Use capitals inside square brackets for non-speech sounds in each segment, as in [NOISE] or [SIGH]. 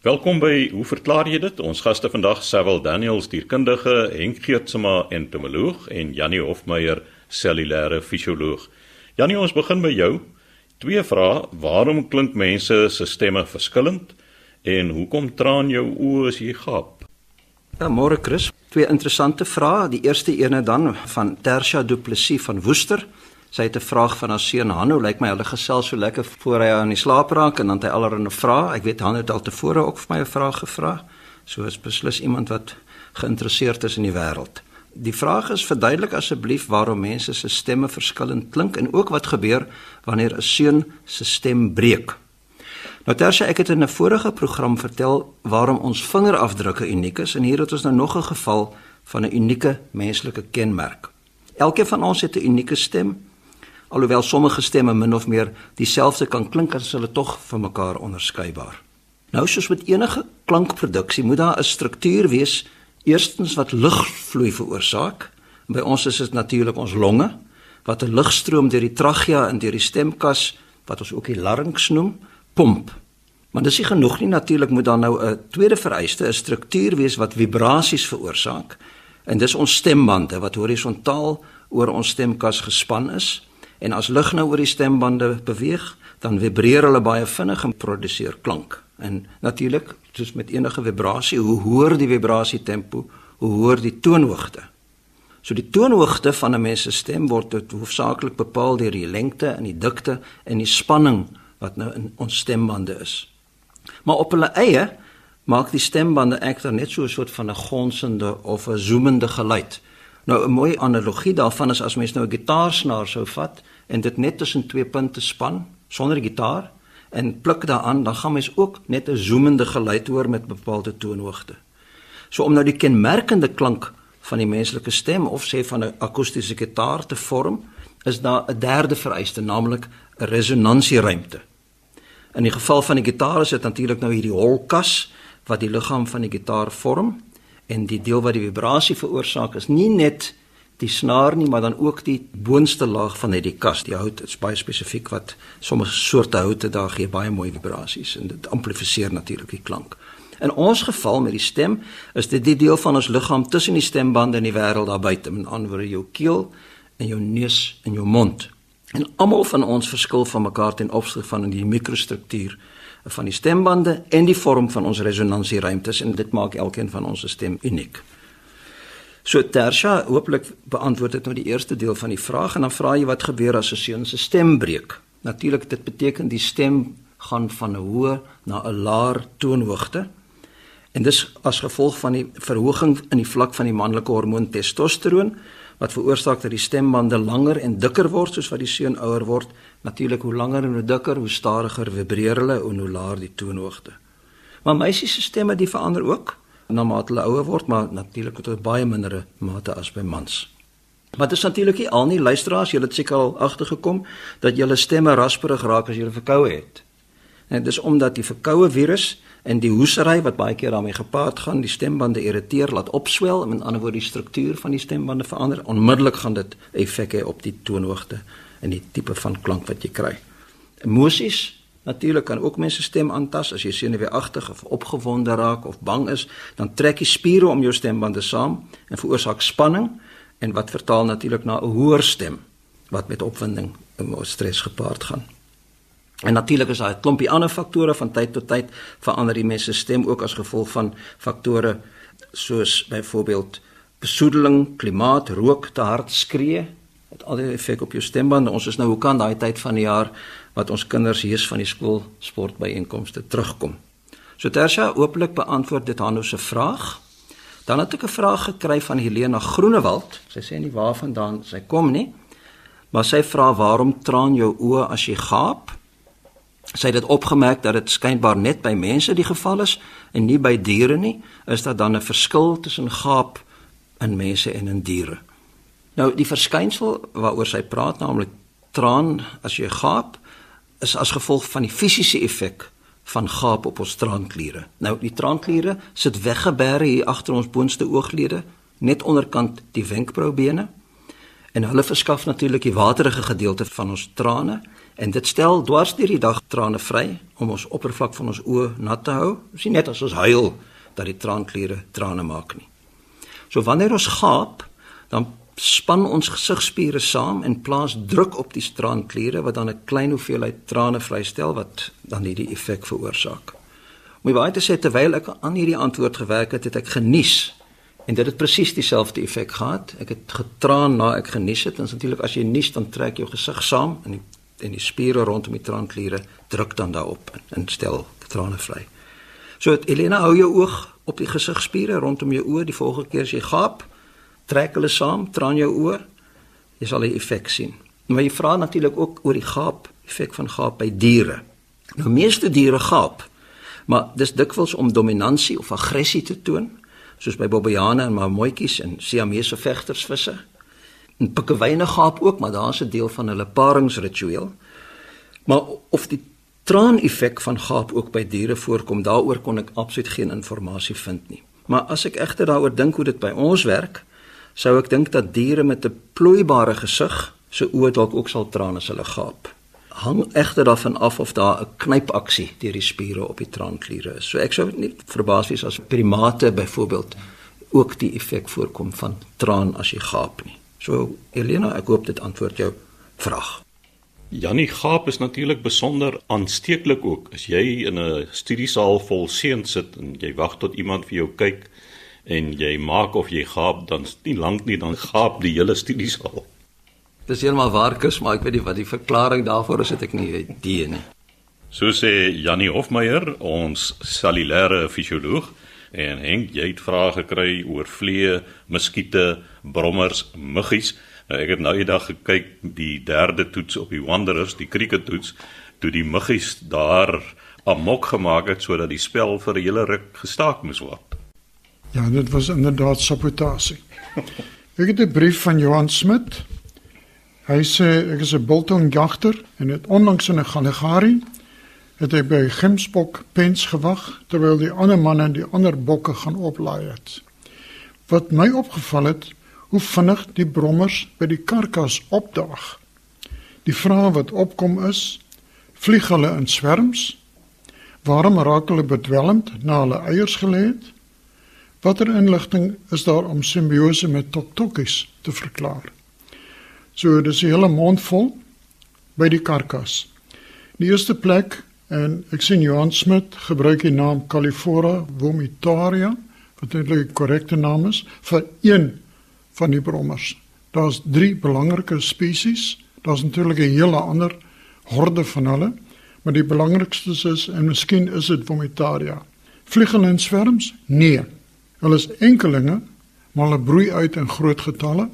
Welkom by Hoe verklaar jy dit? Ons gaste vandag Sewil Daniels, dierkundige, Henk Geertsma, entomoloog en Janie Hofmeyer, cellulêre fisioloog. Janie, ons begin by jou. Twee vrae: Waarom klink mense se stemme verskillend? En hoekom traan jou oë as jy gaap? Ja, môre Chris. Twee interessante vrae. Die eerste ene dan van Tersia Du Plessis van Woester. Sy het 'n vraag van haar seun Hanno. Lyk my hulle gesels so lekker voor hy aan die slaap raak en dan het hy allerlei vrae. Ek weet Hanno het al tevore ook vir my 'n vraag gevra. So is beslis iemand wat geïnteresseerd is in die wêreld. Die vraag is verduidelik asseblief waarom mense se stemme verskillend klink en ook wat gebeur wanneer 'n seun se stem breek. Nou terwyl ek het in 'n vorige program vertel waarom ons vingerafdrukke uniek is en hier het ons nou nog 'n geval van 'n unieke menslike kenmerk. Elkeen van ons het 'n unieke stem alhoewel sommige stemme min of meer dieselfde kan klink as hulle tog van mekaar onderskeibaar. Nou soos met enige klankproduksie moet daar 'n struktuur wees eerstens wat lugvloei veroorsaak. By ons is dit natuurlik ons longe wat 'n lugstroom deur die trachea en deur die stemkas wat ons ook die larynx noem, pomp. Maar dis nie genoeg nie natuurlik moet daar nou 'n tweede vereiste 'n struktuur wees wat vibrasies veroorsaak. En dis ons stembande wat horisontaal oor ons stemkas gespan is. En as lug nou oor die stembande beweeg, dan vibreer hulle baie vinnig en produseer klank. En natuurlik, soos met enige vibrasie, hoe hoër die vibrasie tempo, hoe hoër die toonhoogte. So die toonhoogte van 'n mens se stem word hoofsaaklik bepaal deur die lengte en die dikte en die spanning wat nou in ons stembande is. Maar op hulle eie maak die stembande egter net so 'n soort van 'n gonsende of 'n zoemende geluid. Nou 'n mooi analogie daarvan is as mens nou 'n gitaarsnaar sou vat en dit net tussen twee punte span sonder gitaar en pluk daaraan, dan gaan mens ook net 'n zoemende geluid hoor met bepaalde toonhoogte. So om nou die kenmerkende klank van die menslike stem of sê van 'n akoestiese gitaar te vorm, is daar 'n derde vereiste, naamlik 'n resonansieruimte. In die geval van die gitaar is dit natuurlik nou hierdie holkas wat die liggaam van die gitaar vorm en die deel wat die vibrasie veroorsaak is nie net die snaar nie, maar dan ook die boonste laag van hierdie kas. Die hout is baie spesifiek wat sommige soorte houte daar gee baie mooi vibrasies en dit amplifiseer natuurlik die klank. In ons geval met die stem is dit die deel van ons liggaam tussen die stembande en die wêreld daar buite, met ander woorde jou keel en jou neus en jou mond. En almal van ons verskil van mekaar ten opsigte van die mikrostruktuur van die stembande en die vorm van ons resonansieruimtes en dit maak elkeen van ons stem uniek. So Tersha, hooplik beantwoord dit nou die eerste deel van die vraag en dan vra jy wat gebeur as 'n seun se stem breek. Natuurlik dit beteken die stem gaan van 'n hoë na 'n laer toonhoogte. En dis as gevolg van die verhoging in die vlak van die manlike hormoon testosteron wat veroorsaak dat die stembande langer en dikker word soos wat die seun ouer word Natuurlik hoe langer en hoe dikker, hoe stadiger vibreer hulle en hoe laer die toonhoogte. Maar meisies se stemme die verander ook na mate hulle ouer word, maar natuurlik tot baie mindere mate as by mans. Maar dit is natuurlik nie al nie luisteraars, julle het seker al agtergekom dat julle stemme rasperig raak as julle verkoue het. En dit is omdat die verkoue virus en die hoesery wat baie keer daarmee gepaard gaan, die stembande irriteer, laat opswel, met ander woorde die struktuur van die stembande verander. Onmiddellik gaan dit effek hê op die toonhoogte en die tipe van klank wat jy kry. Emosies natuurlik kan ook mense stem aantas as jy senuweeagtig of opgewonde raak of bang is, dan trek die spiere om jou stembande saam en veroorsaak spanning en wat vertaal natuurlik na 'n hoër stem wat met opwinding en stres gepaard gaan. En natuurlik is daar 'n klompie ander faktore van tyd tot tyd verander die mense stem ook as gevolg van faktore soos byvoorbeeld besoedeling, klimaat, rook, te hard skree, het al die effek op jou stembande. Ons is nou hoe kan daai tyd van die jaar wat ons kinders hier van die skool sportbyeenkomste terugkom. So Tersha ooplik beantwoord dit Hanno se vraag. Dan het ek 'n vraag gekry van Helena Groenewald. Sy sê nie waarvandaan sy kom nie, maar sy vra waarom traan jou oë as jy gaap? Sy het dit opgemerk dat dit skynbaar net by mense die geval is en nie by diere nie. Is daar dan 'n verskil tussen gaap in mense en in diere? Nou die verskynsel waaroor sy praat, naamlik traan as jy gaap, is as gevolg van die fisiese effek van gaap op ons traankliere. Nou die traankliere sit weggeberre hier agter ons boonste ooglede, net onderkant die wenkbraubene. En hulle verskaf natuurlik die waterige gedeelte van ons trane En dit stel dwars deur die dag trane vry om ons oppervlak van ons oë nat te hou. Dis nie net as ons huil dat die traankliere trane maak nie. So wanneer ons gaap, dan span ons gesigspiere saam en plaas druk op die traankliere wat dan 'n klein hoeveelheid trane vrystel wat dan hierdie effek veroorsaak. Om baie te sê terwyl ek aan hierdie antwoord gewerk het, het ek genies en dit het presies dieselfde effek gehad. Ek het getraan na ek genies het en natuurlik as jy nies dan trek jou gesig saam en die en die spiere rondom die traankliere druk dan daarop en, en stel trane vry. So Elena hou jou oog op die gesigspiere rondom jou oë die volgende keer as jy gaap, trek hulle saam, traan jou oor, jy sal 'n effek sien. Maar jy vra natuurlik ook oor die gaap, effek van gaap by diere. Nou meeste diere gaap, maar dis dikwels om dominansie of aggressie te toon, soos by bobbejane en marmotjies en siamese vegtersvisse. En pikkewyne gaap ook, maar daar's 'n deel van hulle paringsritueel. Maar of die traan-effek van gaap ook by diere voorkom, daaroor kon ek absoluut geen inligting vind nie. Maar as ek egter daaroor dink hoe dit by ons werk, sou ek dink dat diere met 'n plooibare gesig se oë dalk ook sal traan as hulle gaap. Hang egter daarvan af of daar 'n knypaksie deur die spiere op die traankliere is. So ek sou nie verbaas wees as primate byvoorbeeld ook die effek voorkom van traan as jy gaap nie. So Elena, ek hoop dit antwoord jou vraag. Jannie gaap is natuurlik besonder aansteeklik ook. As jy in 'n studiesaal vol seuns sit en jy wag tot iemand vir jou kyk en jy maak of jy gaap, dan is nie lank nie dan gaap die hele studiesaal. Dis heeltemal waar kus, maar ek weet nie wat die verklaring daarvoor is, het ek nie idee nie. So sê Jannie Hofmeyer, ons cellulêre fisioloog, en Henk, jy het vrae gekry oor vliee, muskiete, brommers, muggies. Nou ek het nou eendag gekyk die derde toets op die Wanderers, die cricket toets, toe die muggies daar amok gemaak het sodat die spel vir 'n hele ruk gestaak moes word. Ja, dit was inderdaad sabotasie. Ek het 'n brief van Johan Smit. Hy sê ek is 'n biltong jagter en het onlangs in 'n Galligari het hy by Gimsbok pens gewag terwyl die ander manne die ander bokke gaan oplaai het. Wat my opgeval het, hoe vinnig die brommers by die karkas opdaag. Die vraag wat opkom is, vlieg hulle in swerms? Waarom raak hulle bedwelmd na hulle eiers gelê het? Watter inligting is daar om simbiose met toktokkies te verklaar? So dis 'n hele mond vol by die karkas. Die eerste plek en ek sien Johan Smit gebruik die naam Califora vomitaria wat eintlik die korrekte naam is vir een van die brommers. Daar's 3 belangrike spesies. Daar's natuurlik 'n hele ander horde van hulle, maar die belangrikstes is en miskien is dit vomitaria. Vlieg hulle in swerms? Nee. Hulle is enkelinge, maar hulle broei uit in groot getalle.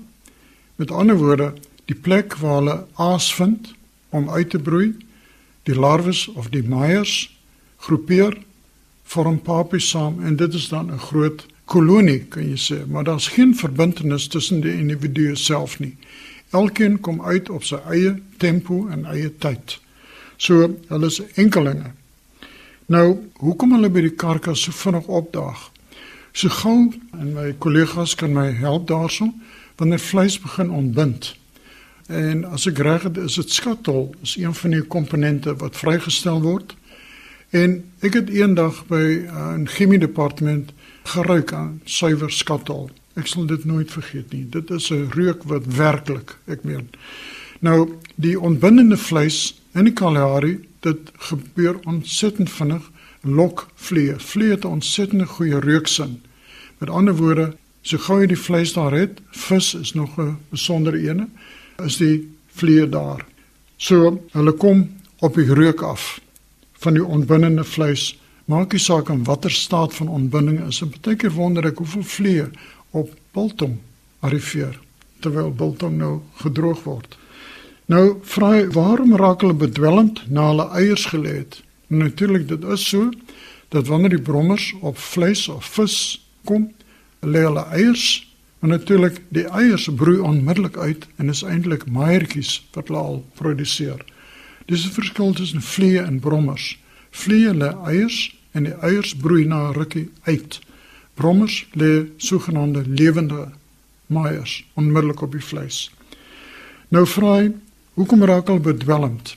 Met ander woorde, die plek waar hulle aas vind om uit te broei, die larwes of die meiers groepeer vorm papies saam en dit is dan 'n groot kolonie kan jy sê, maar daar's geen verbintenis tussen die individue self nie. Elkeen kom uit op sy eie tempo en eie tyd. So, hulle is enkelinge. Nou, hoekom hulle by die karkas so vinnig opdaag? So gou en my kollegas kan my help daarso wanneer vleis begin ontbind. En as ek reg het, is dit skatol, is een van die komponente wat vrygestel word. En ek het eendag by uh, 'n chemie departement geruik aan suiwer skatol. Ek sal dit nooit vergeet nie. Dit is 'n reuk wat werklik, ek meen. Nou, die ontbindende vleis in die Kalahari, dit gebeur ontsettend vinnig lok vlee. Vlee het 'n ontsettende goeie reuksin. Met ander woorde, so gou jy die vleis daar het, vis is nog 'n besondere ene, is die vlee daar. So hulle kom op die reuk af van die ontbindende vleis. Maak nie saak in watter staat van ontbinding is. En baie keer wonder ek hoeveel vlee op biltong arriveer terwyl biltong nou gedroog word. Nou vra hy waarom raak hulle bedwelmd na hulle eiers gelê het? Natuurlik dit is so dat wanneer die brommers op vleis of vis kom, lê hulle eiers, maar natuurlik die eiers broei onmiddellik uit en is eintlik meiertjies wat hulle al produseer. Dis 'n verskil tussen vliee en brommers. Vliee lê eiers en die eiers broei na 'n rukkie uit. Brommers lê sogenaamde lewende meiers onmiddellik op die vleis. Nou vra hy, hoekom raak hulle bedwelmd?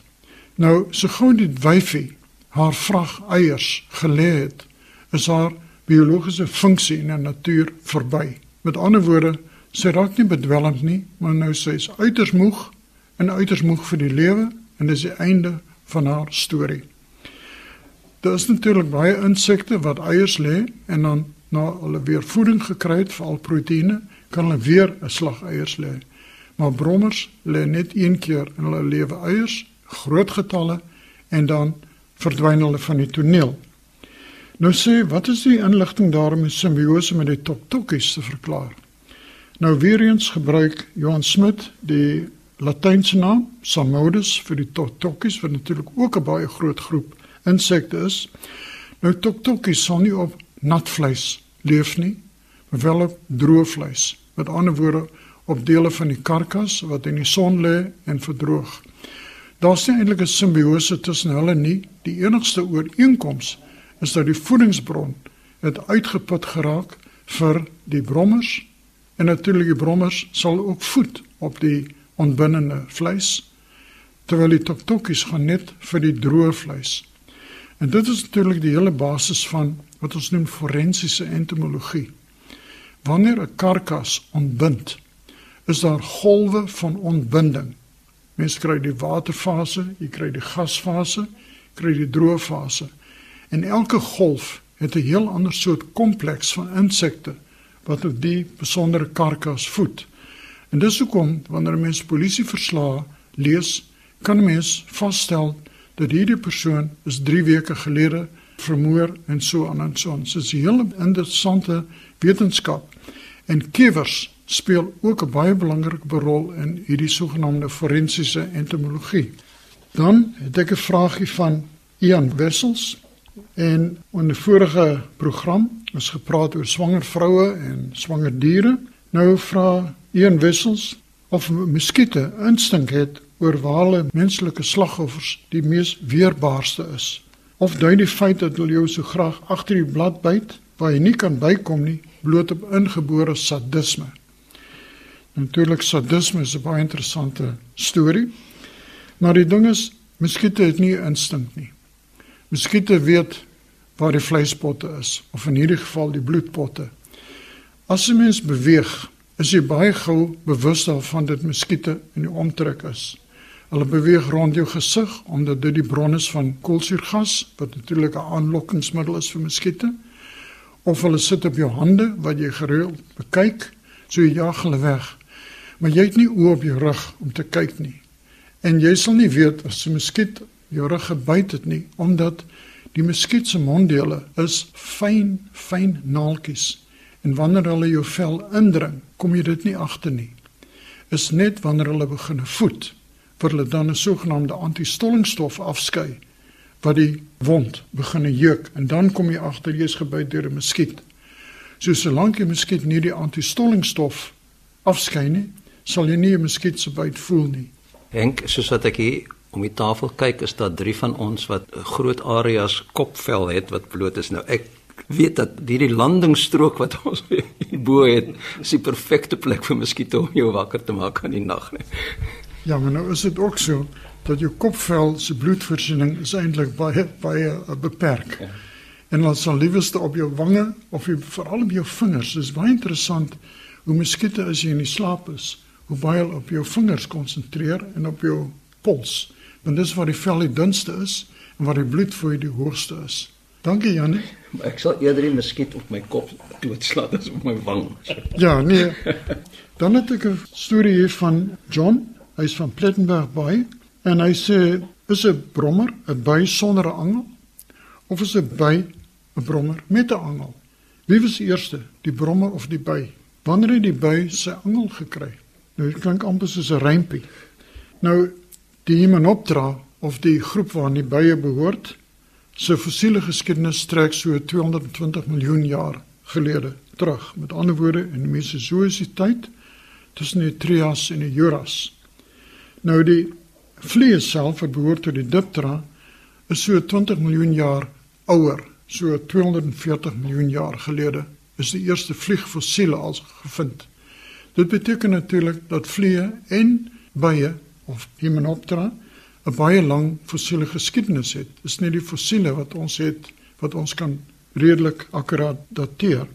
Nou, so gou die wyfie haar vrag eiers gelê het, is haar biologiese funksie in die natuur verby. Met ander woorde, sy raak nie bedwelmd nie, maar nou sy is uiters moeg en uiters moeg vir die lewe en dis die einde van haar storie. Daar is natuurlik baie insekte wat eiers lê en dan na hulle weer voeding gekry het, veral proteïene, kan hulle weer 'n slag eiers lê. Maar brommers lê net een keer in hulle lewe eiers, groot getalle en dan verdwyn hulle van die toneel. Nou sê, wat is die inligting daarom met simbiose met die toktokkies te verklaar? Nou weer eens gebruik Johan Smit die Latynse naam Samodus vir die toktokkies wat natuurlik ook 'n baie groot groep insekte is. Nou toktokkies sal nie op nat vleis leef nie, maar wel op droë vleis. Met ander woorde op dele van die karkas wat in die son lê en verdroog. Daar's nie eintlik 'n simbiose tussen hulle nie. Die enigste ooreenkoms is dat die voedingsbron het uitgeput geraak vir die brommers en natuurlik die brommers sal ook voed op die ontbinnende vleis terwyl die toktokkies gaan net vir die droë vleis. En dit is natuurlik die hele basis van wat ons noem forensiese entomologie. Wanneer 'n karkas ontbind, is daar golwe van ontbinding. Mens kry die waterfase, jy kry die gasfase, kry die droë fase. En elke golf het 'n heel ander soort kompleks van insekte wat op die besondere karkas voed. En dis hoekom wanneer 'n mens polisieverslae lees, kan 'n mens vasstel dat hierdie persoon is 3 weke gelede vermoor en so aan en so aan. Dit is 'n hele interessante wetenskap. En kiewers speel ook 'n baie belangrike rol in hierdie sogenaamde forensiese entomologie. Dan het ek 'n vraagie van Ian Wessels en in 'n vorige program is gepraat oor swanger vroue en swanger diere. Nou vra Ian Wessels of muskiete instink het oor waar hulle menslike slagoffers die mees weerbaarste is. Of dui die feit dat hulle jou so graag agter die blad byt waar jy nie kan bykom nie, bloot op ingebore sadisme. Natuurlik sadisme is 'n baie interessante storie. Maar die ding is, muskiete het nie instink nie. Muskiete weet waar die vleispotte is of in hierdie geval die bloedpotte. As 'n mens beweeg, is jy baie gou bewus daarvan dat muskiete in die omtrek is. Hulle beweeg rond jou gesig omdat dit die bron is van koolsuurgas wat natuurlik 'n aanlokkingsmiddel is vir muskiete. Of hulle sit op jou hande wat jy gereeld bekyk, so jy jag hulle weg. Maar jy het nie oë op jou rug om te kyk nie. En jy sal nie weet as 'n muskiet jou rug gebyt het nie omdat die muskiet se monddele is fyn, fyn naaltjies. En wanneer hulle jou vel indring, kom jy dit nie agter nie. Is net wanneer hulle begin voed vir hulle dan 'n sogenaamde antistollingstof afskei wat die wond begin jeuk en dan kom jy agter jy's gebyt deur 'n muskiet. So solank jy muskiet nie die antistollingstof afskei nie, sal jy nie 'n muskiet se byt voel nie. Henk, soos wat ek hier om die tafel kyk, is daar drie van ons wat groot areas kopvel het wat bloot is. Nou ek weet dat hierdie landingsstrook wat ons [LAUGHS] bo het, is die perfekte plek vir muskiete om jou wakker te maak aan die nag, nee. Ja, maar nou is dit ook so dat jou kopvel se bloedvoorsiening is eintlik baie baie uh, beperk. Ja. En dan sal liewerste op jou wange of jy, veral op jou vingers. Dis baie interessant hoe muskiete as jy in die slaap is, hoe baie op jou vingers konsentreer en op jou pols. Want dis waar die vel die dunste is en waar die bloedvloei die hoogste is. Dankie Jannie. Maar ek sal eerder die muskiet op my kop doodslaan as op my wang. Ja, nee. Dan het ek 'n storie hier van John Hy's van Plettenberg Bay en hy sê is 'n brommer 'n by sonder 'n angel of is 'n by 'n brommer met 'n angel? Wie was eerste, die brommer of die by? Wanneer het die by sy angel gekry? Nou dit klink amper soos 'n rympie. Nou die Hymenoptera of die groep waarna die bye behoort, se fossiele geskiedenis strek so 220 miljoen jaar gelede terug. Met ander woorde, in die Mesozoïese tyd tussen die Trias en die Juras. Nou die vliee self wat behoort tot die Diptera is so 20 miljoen jaar ouer, so 240 miljoen jaar gelede is die eerste vliegfossiele als gevind. Dit beteken natuurlik dat vliee en bye of Hymenoptera 'n baie lang fossiele geskiedenis het. Dis nie die fossiele wat ons het wat ons kan redelik akkuraat dateer.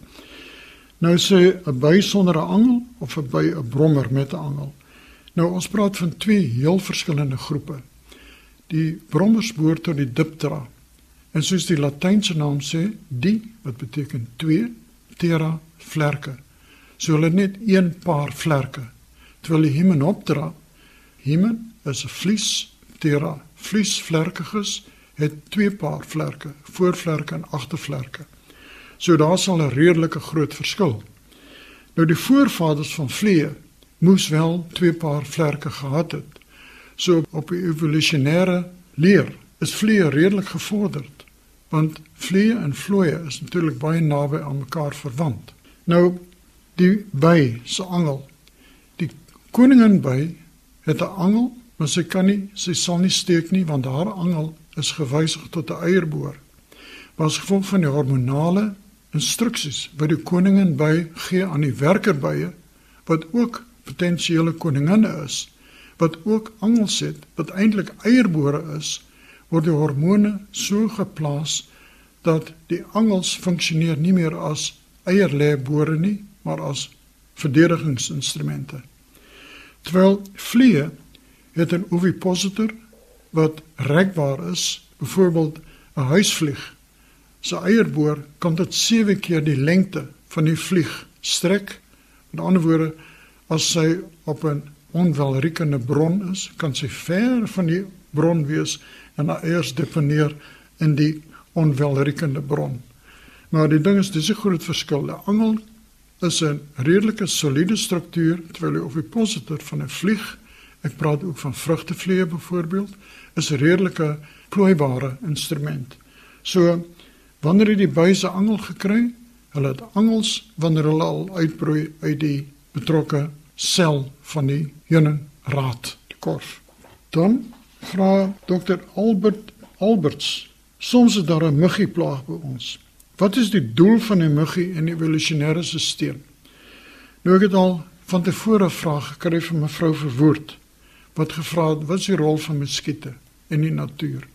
Nou sê 'n by sonder 'n angel of 'n by 'n brommer met 'n angel. Nou ons praat van twee heel verskillende groepe. Die brommers behoort tot die diptera. En soos die latynse naam sê, die wat beteken twee, tera vlerke. So hulle net een paar vlerke. Terwyl die hymenoptera, hymen is 'n vlies, tera vliesvlerkiges het twee paar vlerke, voorvlerke en agtervlerke. So daar sal 'n redelike groot verskil. Nou die voorvaders van vliee moes wel twee paar vlerke gehad het. So op die evolusionêre leer is vliee redelik gevorderd want vliee en vlooie is natuurlik baie naby aan mekaar verwant. Nou die by se angel. Die koningin by het 'n angel, maar sy kan nie, sy sal nie steek nie want haar angel is gewysig tot 'n eierboor. Was gevolg van die hormonale instruksies wat die koningin by gee aan die werkerbye wat ook potensiële koninginne is wat ook angels het wat eintlik eierbore is word die hormone so geplaas dat die angels funksioneer nie meer as eierlêbore nie maar as verdedigingsinstrumente terwyl vliee het 'n ovipositor wat rekbaar is byvoorbeeld 'n huisvlieg se eierboor kan tot 7 keer die lengte van die vlieg strek. Met ander woorde, as sy op 'n onwelriekende bron is, kan sy ver van die bron wees en haar eiers deponeer in die onwelriekende bron. Maar die ding is dis 'n groot verskil. 'n Angel is 'n redelike soliede struktuur terwyl die ovipositor van 'n vlieg, ek praat ook van vrugtevliee byvoorbeeld, is 'n redelike plooibare instrument. So Wanneer het die buise angel gekry? Hulle het angels wanneer hulle al uitbroei uit die betrokke sel van die heuningraad, die korf. Dan vra Dr Albert Alberts, soms is daar 'n muggie-plaag by ons. Wat is die doel van 'n muggie in die evolusionêre stelsel? Nou ek het al van tevore vrae gekry van mevrou Verwoerd wat gevra het wat is die rol van muskiete in die natuur?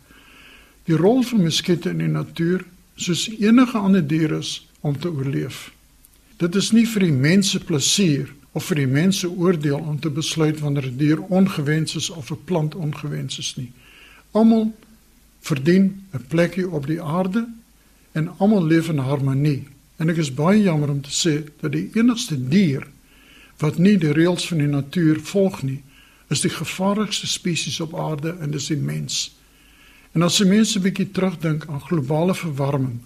Die rol van muskiete in die natuur soos enige ander dier is om te oorleef. Dit is nie vir die mense plesier of vir die mense oordeel om te besluit wanneer 'n dier ongewens is of 'n plant ongewens is nie. Almal verdien 'n plekkie op die aarde en almal leef in harmonie. En ek is baie jammer om te sê dat die enigste dier wat nie die reëls van die natuur volg nie, is die gevaarlikste spesies op aarde en dis die mens. En as jy mense 'n bietjie terugdink aan globale verwarming,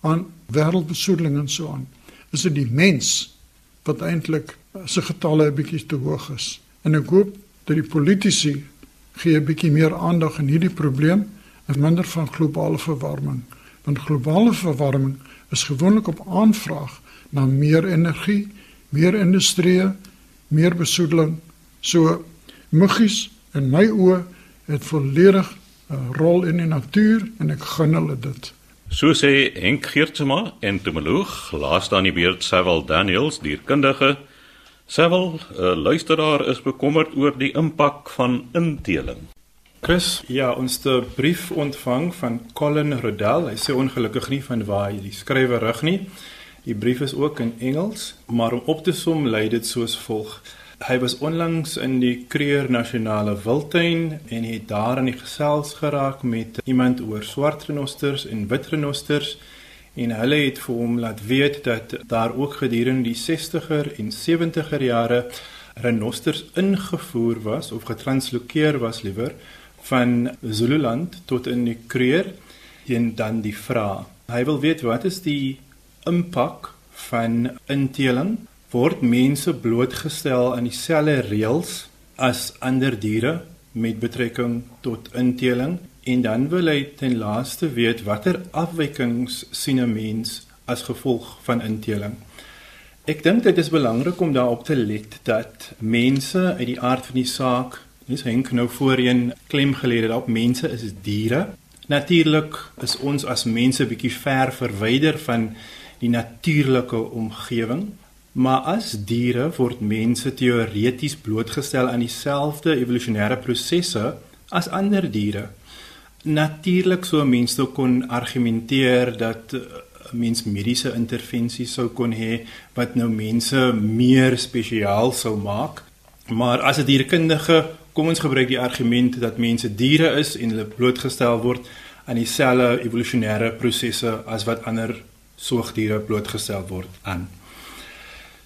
aan wêreldbesoedeling en so aan, is dit die mens wat eintlik se getalle 'n bietjie te hoog is. En ek hoop dat die politici gee 'n bietjie meer aandag aan hierdie probleem en minder van globale verwarming. Want globale verwarming is gewoonlik op aanvraag na meer energie, meer industrie, meer besoedeling. So muggies in my oë het volledig 'n rol in die natuur en ek gun hulle dit. So sê Henk Geertsma en Tomeloog, laaste aan die beurt Sewel Daniels, dierkundige. Sewel, 'n luisteraar is bekommerd oor die impak van inteling. Chris, ja, ons het 'n brief ontvang van Colin Rodell. Hy sê ongelukkig nie van waar hy die skrywer rig nie. Die brief is ook in Engels, maar om op te som lei dit soos volg: Hy was onlangs in die Kruger Nasionale Wildtuin en het daar in die gesels geraak met iemand oor swart renosters en wit renosters en hulle het vir hom laat weet dat daar ook gedurende die 60er en 70er jare renosters ingevoer was of getranslokeer was liewer van Zululand tot in die Kruger en dan die vraag. Hy wil weet wat is die impak van inteling word mense blootgestel aan dieselfde reëls as ander diere met betrekking tot inteling en dan wil hy ten laaste weet watter afwykings sien 'n mens as gevolg van inteling. Ek dink dit is belangrik om daarop te let dat mense uit die aard van die saak, dis Henk nou voorheen klem gelê het op mense is diere. Natuurlik is ons as mense bietjie ver verwyder van die natuurlike omgewing. Maar as diere word mense teoreties blootgestel aan dieselfde evolusionêre prosesse as ander diere. Natuurlik so mense kon argumenteer dat uh, mens mediese intervensie sou kon hê wat nou mense meer spesiaal sou maak. Maar as 'n dierkundige, kom ons gebruik die argument dat mense diere is en hulle blootgestel word aan dieselfde evolusionêre prosesse as wat ander soogdiere blootgestel word aan.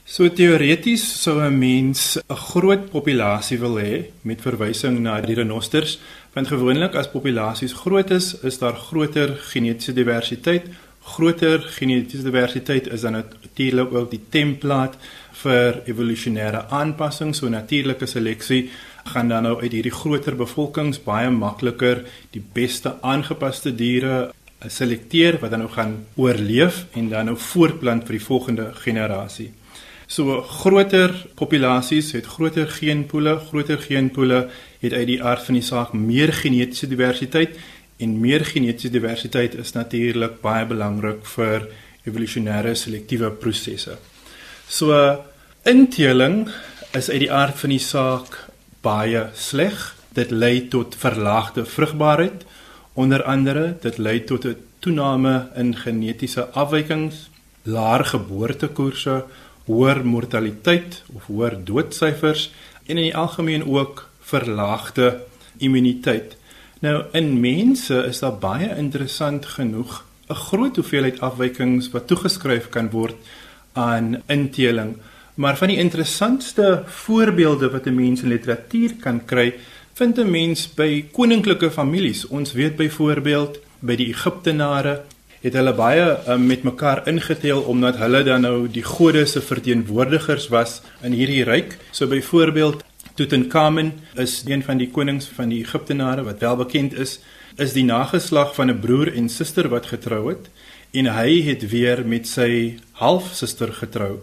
So teoreties sou 'n mens 'n groot populasie wil hê met verwysing na die renosters, want gewoonlik as populasies groot is, is daar groter genetiese diversiteit. Groter genetiese diversiteit is dan natuurlik ook die template vir evolusionêre aanpassing, so natuurlike seleksie gaan dan nou uit hierdie groter bevolkings baie makliker die beste aangepaste diere selekteer wat dan nou gaan oorleef en dan nou voortplant vir die volgende generasie. So groter populasies het groter geenpoele, groter geenpoele het uit die aard van die saak meer genetiese diversiteit en meer genetiese diversiteit is natuurlik baie belangrik vir evolusionêre selektiewe prosesse. So inteling is uit die aard van die saak baie sleg. Dit lei tot verlaagde vrugbaarheid Onder andere, dit lei tot 'n toename in genetiese afwykings, laer geboortekoerse, hoër mortaliteit of hoër doodsyfers en in die algemeen ook verlaagde immuniteit. Nou in mense is daar baie interessant genoeg 'n groot hoeveelheid afwykings wat toegeskryf kan word aan inteling. Maar van die interessantste voorbeelde wat 'n mens in literatuur kan kry, vind 'n mens by koninklike families. Ons weet byvoorbeeld by die Egiptenare het hulle baie um, met mekaar ingeteel omdat hulle dan nou die gode se verteenwoordigers was in hierdie ryk. So byvoorbeeld Tutankhamun is een van die konings van die Egiptenare wat wel bekend is, is die nageslag van 'n broer en suster wat getrou het en hy het weer met sy halfsuster getrou.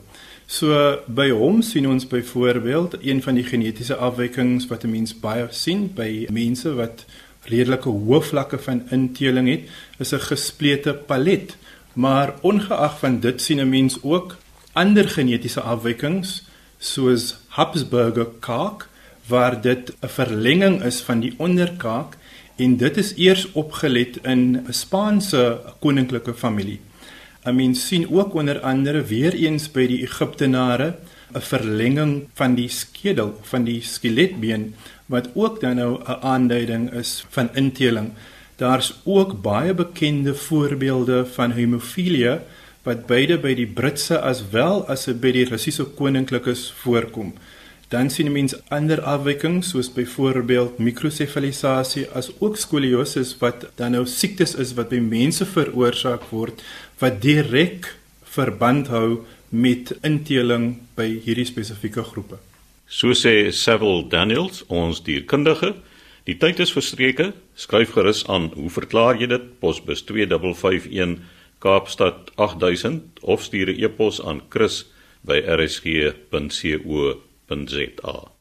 So by hom sien ons byvoorbeeld een van die genetiese afwykings wat 'n mens baie sien by mense wat redelike hoë vlakke van inteling het, is 'n gesplete palet. Maar ongeag van dit sien 'n mens ook ander genetiese afwykings soos Habsburger kaak waar dit 'n verlenging is van die onderkaak en dit is eers opgelet in 'n Spaanse koninklike familie. 'n Mens sien ook onder andere weer eens by die Egiptenare 'n verlenging van die skedel van die skeletbeen wat ook dan nou 'n aanduiding is van inteling. Daar's ook baie bekende voorbeelde van hemofilie wat beide by die Britse as wel as by die Russiese koninklikes voorkom. Dan sien mens ander afwykings soos byvoorbeeld mikrosefalisasie as ook skoliose wat dan nou siektes is wat by mense veroorsaak word wat direk verband hou met inteling by hierdie spesifieke groepe. So sê Sewil Daniels, ons dierkundige. Die tyd is verstreke. Skryf gerus aan. Hoe verklaar jy dit? Posbus 2551 Kaapstad 8000 of stuur 'n e-pos aan chris@rsg.co www.rsg.za